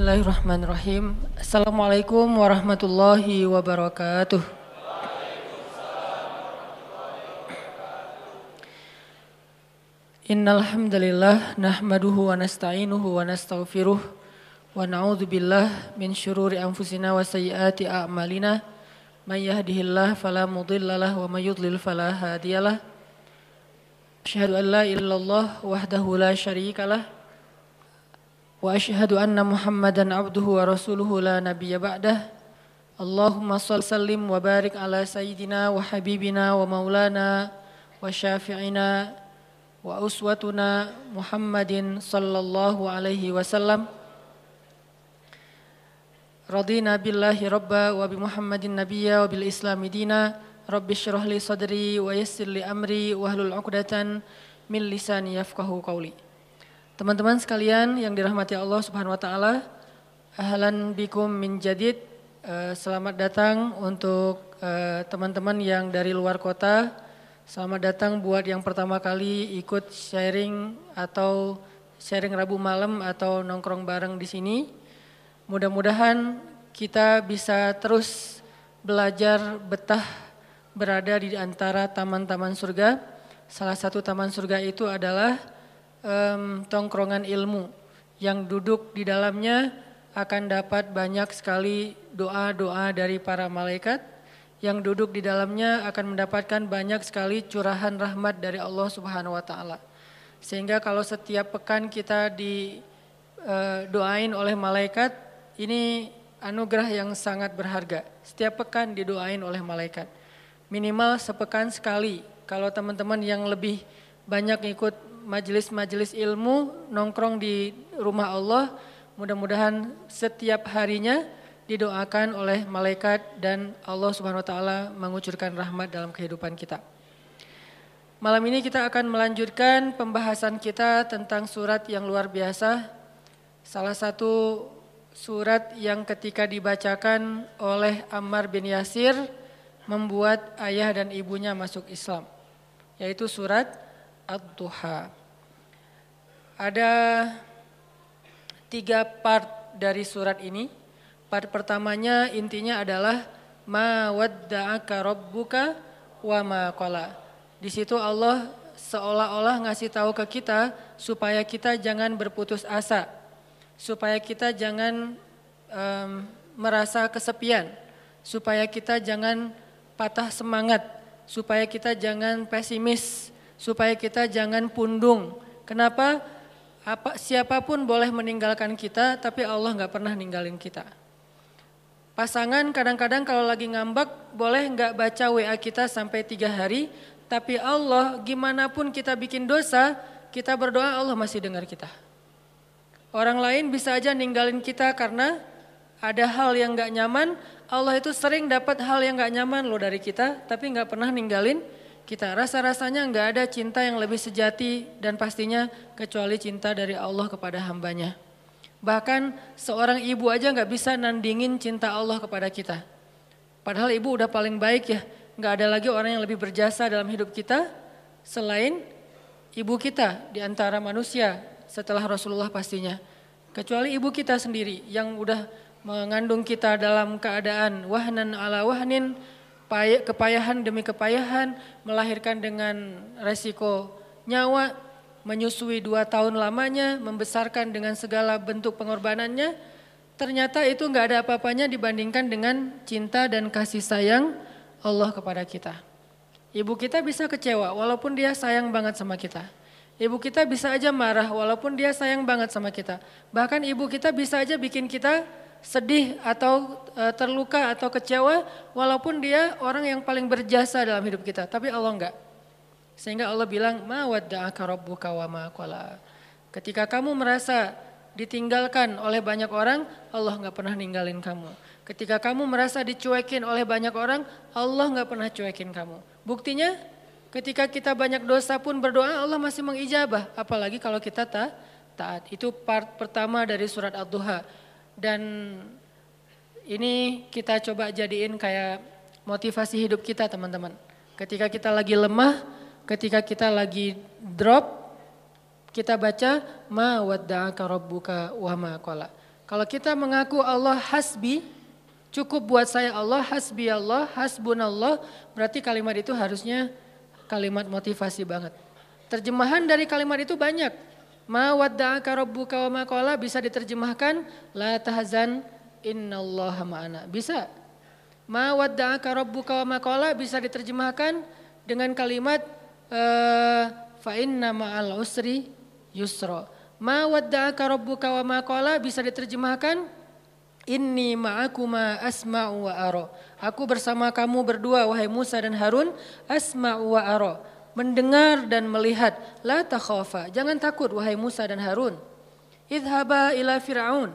Bismillahirrahmanirrahim. Assalamualaikum warahmatullahi wabarakatuh. Innal hamdalillah nahmaduhu wa nasta'inuhu wa nastaghfiruh wa na'udzu billah min syururi anfusina wa sayyiati a'malina. May yahdihillahu fala mudhillalah wa may yudlil fala hadiyalah. Asyhadu an la ilaha illallah wahdahu la syarikalah wa asyhadu anna Muhammadan abduhu wa rasuluhu la nabiyya ba'dah. Allahumma shalli sallim wa barik ala sayyidina wa habibina wa maulana wa syafi'ina wa uswatuna Muhammadin sallallahu alaihi wasallam. Radina billahi rabba wa bi Muhammadin nabiyya wa bil islami dina. Rabbi syrah li Teman-teman sekalian yang dirahmati Allah Subhanahu wa taala ahlan bikum min jadid eh, selamat datang untuk eh, teman-teman yang dari luar kota Selamat datang buat yang pertama kali ikut sharing atau sharing Rabu malam atau nongkrong bareng di sini. Mudah-mudahan kita bisa terus belajar betah berada di antara taman-taman surga. Salah satu taman surga itu adalah um, tongkrongan ilmu yang duduk di dalamnya akan dapat banyak sekali doa-doa dari para malaikat yang duduk di dalamnya akan mendapatkan banyak sekali curahan rahmat dari Allah Subhanahu wa taala. Sehingga kalau setiap pekan kita didoain eh, oleh malaikat, ini anugerah yang sangat berharga. Setiap pekan didoain oleh malaikat. Minimal sepekan sekali. Kalau teman-teman yang lebih banyak ikut majelis-majelis ilmu, nongkrong di rumah Allah, mudah-mudahan setiap harinya didoakan oleh malaikat dan Allah Subhanahu wa taala mengucurkan rahmat dalam kehidupan kita. Malam ini kita akan melanjutkan pembahasan kita tentang surat yang luar biasa. Salah satu surat yang ketika dibacakan oleh Ammar bin Yasir membuat ayah dan ibunya masuk Islam, yaitu surat Ad-Duha. Ada tiga part dari surat ini. Part pertamanya intinya adalah ma wadda'aka rabbuka wa ma qala. Di situ Allah seolah-olah ngasih tahu ke kita supaya kita jangan berputus asa. Supaya kita jangan um, merasa kesepian. Supaya kita jangan patah semangat. Supaya kita jangan pesimis. Supaya kita jangan pundung. Kenapa? Apa, siapa pun boleh meninggalkan kita, tapi Allah nggak pernah ninggalin kita. Pasangan kadang-kadang kalau lagi ngambek boleh nggak baca WA kita sampai tiga hari, tapi Allah gimana pun kita bikin dosa, kita berdoa Allah masih dengar kita. Orang lain bisa aja ninggalin kita karena ada hal yang nggak nyaman, Allah itu sering dapat hal yang nggak nyaman loh dari kita, tapi nggak pernah ninggalin kita. Rasa-rasanya nggak ada cinta yang lebih sejati dan pastinya kecuali cinta dari Allah kepada hambanya. Bahkan seorang ibu aja nggak bisa nandingin cinta Allah kepada kita. Padahal ibu udah paling baik ya. Nggak ada lagi orang yang lebih berjasa dalam hidup kita selain ibu kita di antara manusia setelah Rasulullah pastinya. Kecuali ibu kita sendiri yang udah mengandung kita dalam keadaan wahnan ala wahnin, kepayahan demi kepayahan, melahirkan dengan resiko nyawa, menyusui dua tahun lamanya, membesarkan dengan segala bentuk pengorbanannya, ternyata itu nggak ada apa-apanya dibandingkan dengan cinta dan kasih sayang Allah kepada kita. Ibu kita bisa kecewa walaupun dia sayang banget sama kita. Ibu kita bisa aja marah walaupun dia sayang banget sama kita. Bahkan ibu kita bisa aja bikin kita sedih atau e, terluka atau kecewa walaupun dia orang yang paling berjasa dalam hidup kita. Tapi Allah enggak. Sehingga Allah bilang, ma wadda'aka rabbuka wa ma qala. Ketika kamu merasa ditinggalkan oleh banyak orang, Allah nggak pernah ninggalin kamu. Ketika kamu merasa dicuekin oleh banyak orang, Allah nggak pernah cuekin kamu. Buktinya, ketika kita banyak dosa pun berdoa, Allah masih mengijabah. Apalagi kalau kita ta taat. Itu part pertama dari surat Ad-Duha. Dan ini kita coba jadiin kayak motivasi hidup kita teman-teman. Ketika kita lagi lemah, ketika kita lagi drop, kita baca ma wadda'aka rabbuka wa ma. Kalau kita mengaku Allah hasbi, cukup buat saya Allah, hasbi Allah, hasbunallah, berarti kalimat itu harusnya kalimat motivasi banget. Terjemahan dari kalimat itu banyak. Ma wadda'aka rabbuka wa ma qala bisa diterjemahkan la tahzan innallaha ma'ana. Bisa. Ma wadda'aka rabbuka wa ma qala bisa diterjemahkan dengan kalimat uh, fa inna ma'al usri yusra. Ma wadda'aka rabbuka wa ma qala bisa diterjemahkan Inni ma'akuma asma'u wa ara. Aku bersama kamu berdua wahai Musa dan Harun asma'u wa ara. Mendengar dan melihat. La takhafa. Jangan takut wahai Musa dan Harun. Idhaba ila Fir'aun.